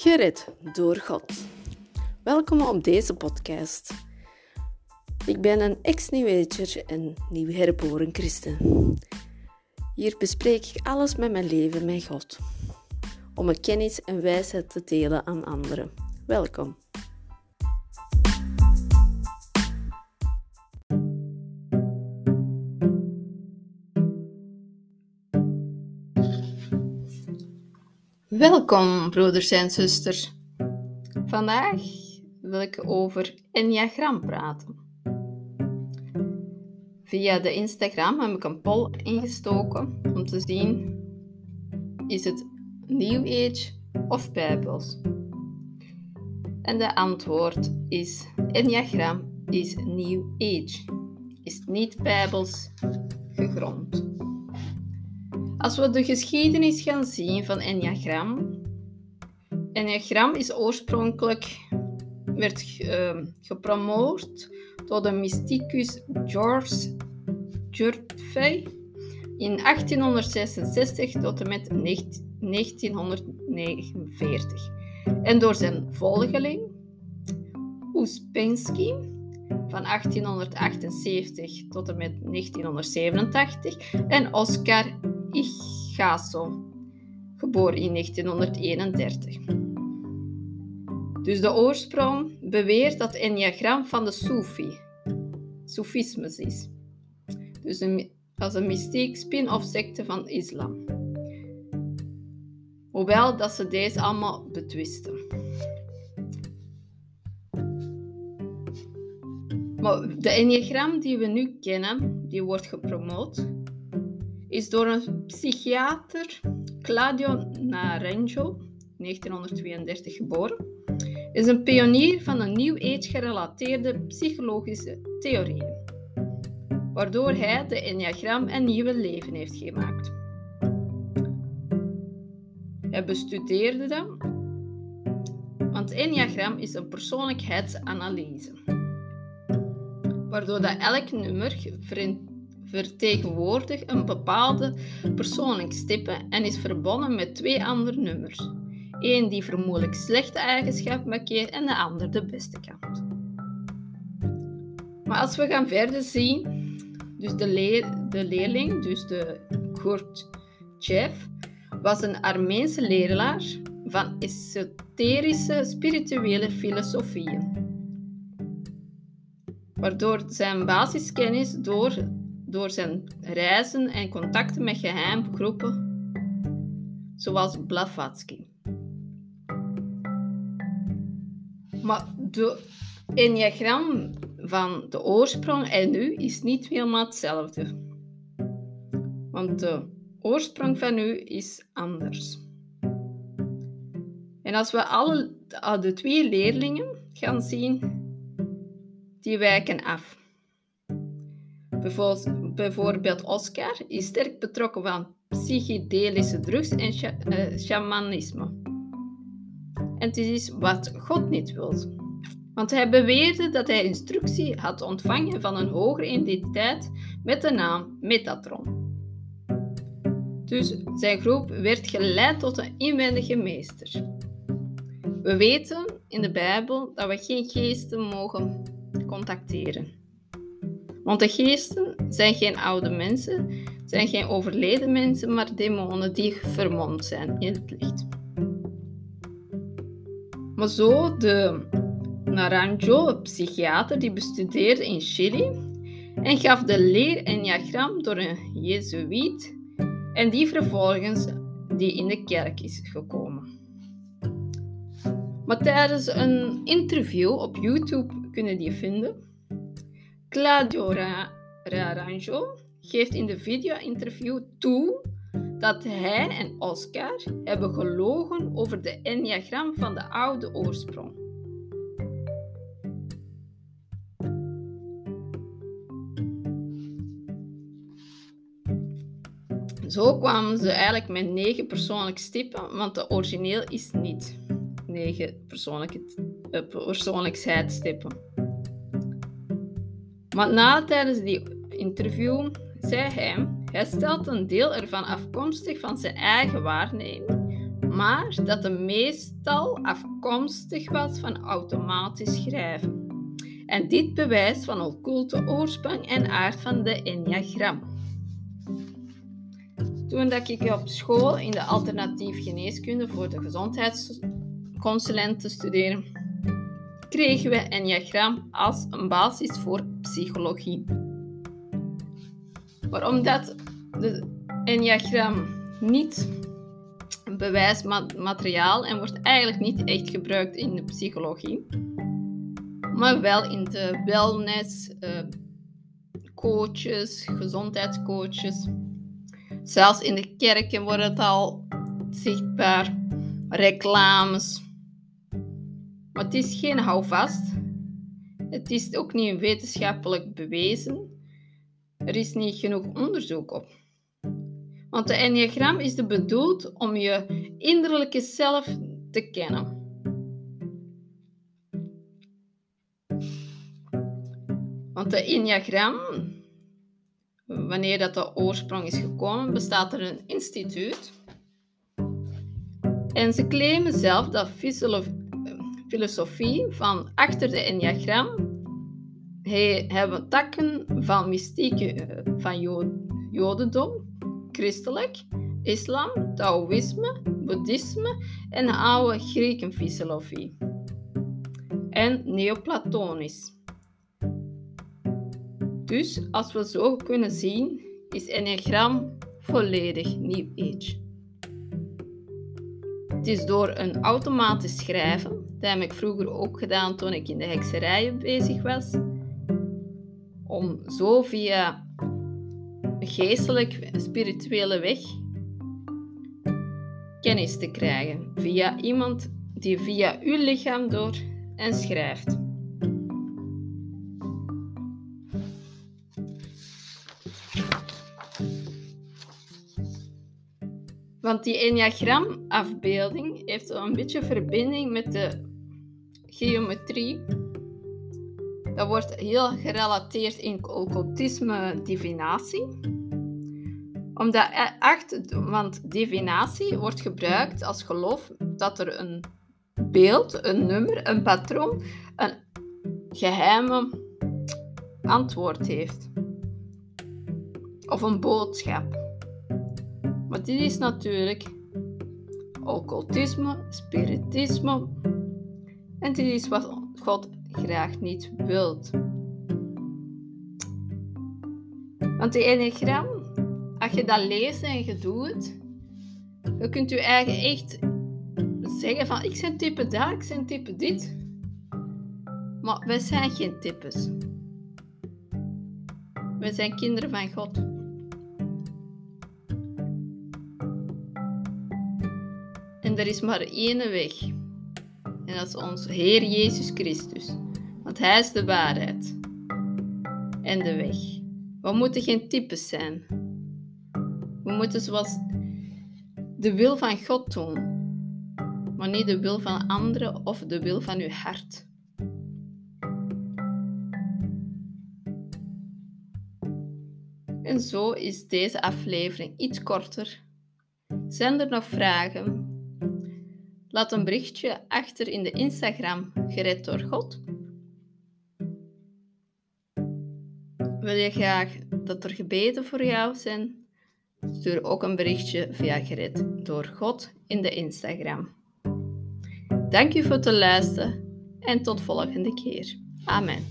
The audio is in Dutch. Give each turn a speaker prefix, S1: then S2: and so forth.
S1: Gered door God. Welkom op deze podcast. Ik ben een ex-nieuweger en nieuw herboren christen. Hier bespreek ik alles met mijn leven met God, om mijn kennis en wijsheid te delen aan anderen. Welkom. Welkom, broeders en zusters. Vandaag wil ik over Enneagram praten. Via de Instagram heb ik een poll ingestoken om te zien: is het New Age of Bijbels? En de antwoord is: Enneagram is New Age, is niet Bijbels gegrond. Als we de geschiedenis gaan zien van Enneagram. Enneagram is oorspronkelijk werd uh, gepromoot door de mysticus George Jurfey in 1866 tot en met 1949 en door zijn volgeling Uspensky van 1878 tot en met 1987 en Oscar Igasso, geboren in 1931. Dus de oorsprong beweert dat het enneagram van de Soefi, Soefismus is. Dus een, als een mystiek spin-off secte van islam. Hoewel dat ze deze allemaal betwisten. Maar de enneagram die we nu kennen, die wordt gepromoot is door een psychiater, Claudio Naranjo, 1932 geboren, is een pionier van een New Age gerelateerde psychologische theorieën, waardoor hij de enneagram een nieuwe leven heeft gemaakt. Hij bestudeerde dat, want enneagram is een persoonlijkheidsanalyse, waardoor dat elk nummer vertegenwoordigt een bepaalde persoonlijkstype en is verbonden met twee andere nummers. Eén die vermoedelijk slechte eigenschappen markeert en de ander de beste kant. Maar als we gaan verder zien, dus de, leer, de leerling, dus de Gurdjieff, was een Armeense leraar van esoterische spirituele filosofieën. Waardoor zijn basiskennis door door zijn reizen en contacten met geheime groepen, zoals Blavatsky. Maar de enneagram van de oorsprong en nu is niet helemaal hetzelfde. Want de oorsprong van nu is anders. En als we alle de twee leerlingen gaan zien, die wijken af. Bijvoorbeeld Oscar is sterk betrokken van psychedelische drugs en uh, shamanisme. En het is wat God niet wil. Want hij beweerde dat hij instructie had ontvangen van een hogere identiteit met de naam Metatron. Dus zijn groep werd geleid tot een inwendige meester. We weten in de Bijbel dat we geen geesten mogen contacteren. Want de geesten zijn geen oude mensen, zijn geen overleden mensen, maar demonen die vermomd zijn in het licht. Maar zo de Naranjo, een psychiater, die bestudeerde in Chili en gaf de leer enneagram door een jezuïet en die vervolgens die in de kerk is gekomen. Maar tijdens een interview op YouTube kunnen die vinden Claudio Raranjo geeft in de video-interview toe dat hij en Oscar hebben gelogen over de enneagram van de oude oorsprong. Zo kwamen ze eigenlijk met negen persoonlijkstypen, want de origineel is niet negen persoonlijke, uh, persoonlijkheidstypen. Maar na tijdens die interview zei hij, hij stelt een deel ervan afkomstig van zijn eigen waarneming, maar dat het meestal afkomstig was van automatisch schrijven. En dit bewijst van occulte oorsprong en aard van de enneagram. Toen dat ik op school in de alternatief geneeskunde voor de gezondheidsconsulenten studeerde, kregen we enneagram als een basis voor psychologie. Maar omdat de enneagram niet bewijsmateriaal en wordt eigenlijk niet echt gebruikt in de psychologie, maar wel in de wellness, uh, coaches, gezondheidscoaches. Zelfs in de kerken wordt het al zichtbaar, reclames. Maar het is geen houvast. Het is ook niet wetenschappelijk bewezen. Er is niet genoeg onderzoek op. Want de enneagram is bedoeld om je innerlijke zelf te kennen. Want de enneagram, wanneer dat de oorsprong is gekomen, bestaat er een instituut. En ze claimen zelf dat filosofie van achter de enneagram hebben takken van mystiek van jodendom christelijk, islam, taoïsme, boeddhisme en oude Griekenfilosofie. En neoplatonisch. Dus als we zo kunnen zien, is Enneagram volledig New Age. Het is door een automatisch schrijven, dat heb ik vroeger ook gedaan toen ik in de hekserijen bezig was, om zo via geestelijk spirituele weg kennis te krijgen via iemand die via uw lichaam door en schrijft. Want die enneagram-afbeelding heeft een beetje verbinding met de geometrie. Dat wordt heel gerelateerd in occultisme divinatie omdat echt, want divinatie wordt gebruikt als geloof dat er een beeld, een nummer, een patroon, een geheime antwoord heeft. Of een boodschap. Maar dit is natuurlijk occultisme, spiritisme. En dit is wat God graag niet wilt. Want de enneagram als je dat leest en je doet, dan kunt je eigen echt zeggen van ik zijn type dat, ik zijn type dit. Maar wij zijn geen types. Wij zijn kinderen van God. En er is maar één weg. En dat is onze Heer Jezus Christus. Want Hij is de waarheid. En de weg. We moeten geen types zijn. We moeten zoals de wil van God doen, maar niet de wil van anderen of de wil van uw hart. En zo is deze aflevering iets korter. Zijn er nog vragen? Laat een berichtje achter in de Instagram Gered door God. Wil je graag dat er gebeden voor jou zijn? Stuur ook een berichtje via Gered door God in de Instagram. Dank u voor het luisteren en tot volgende keer. Amen.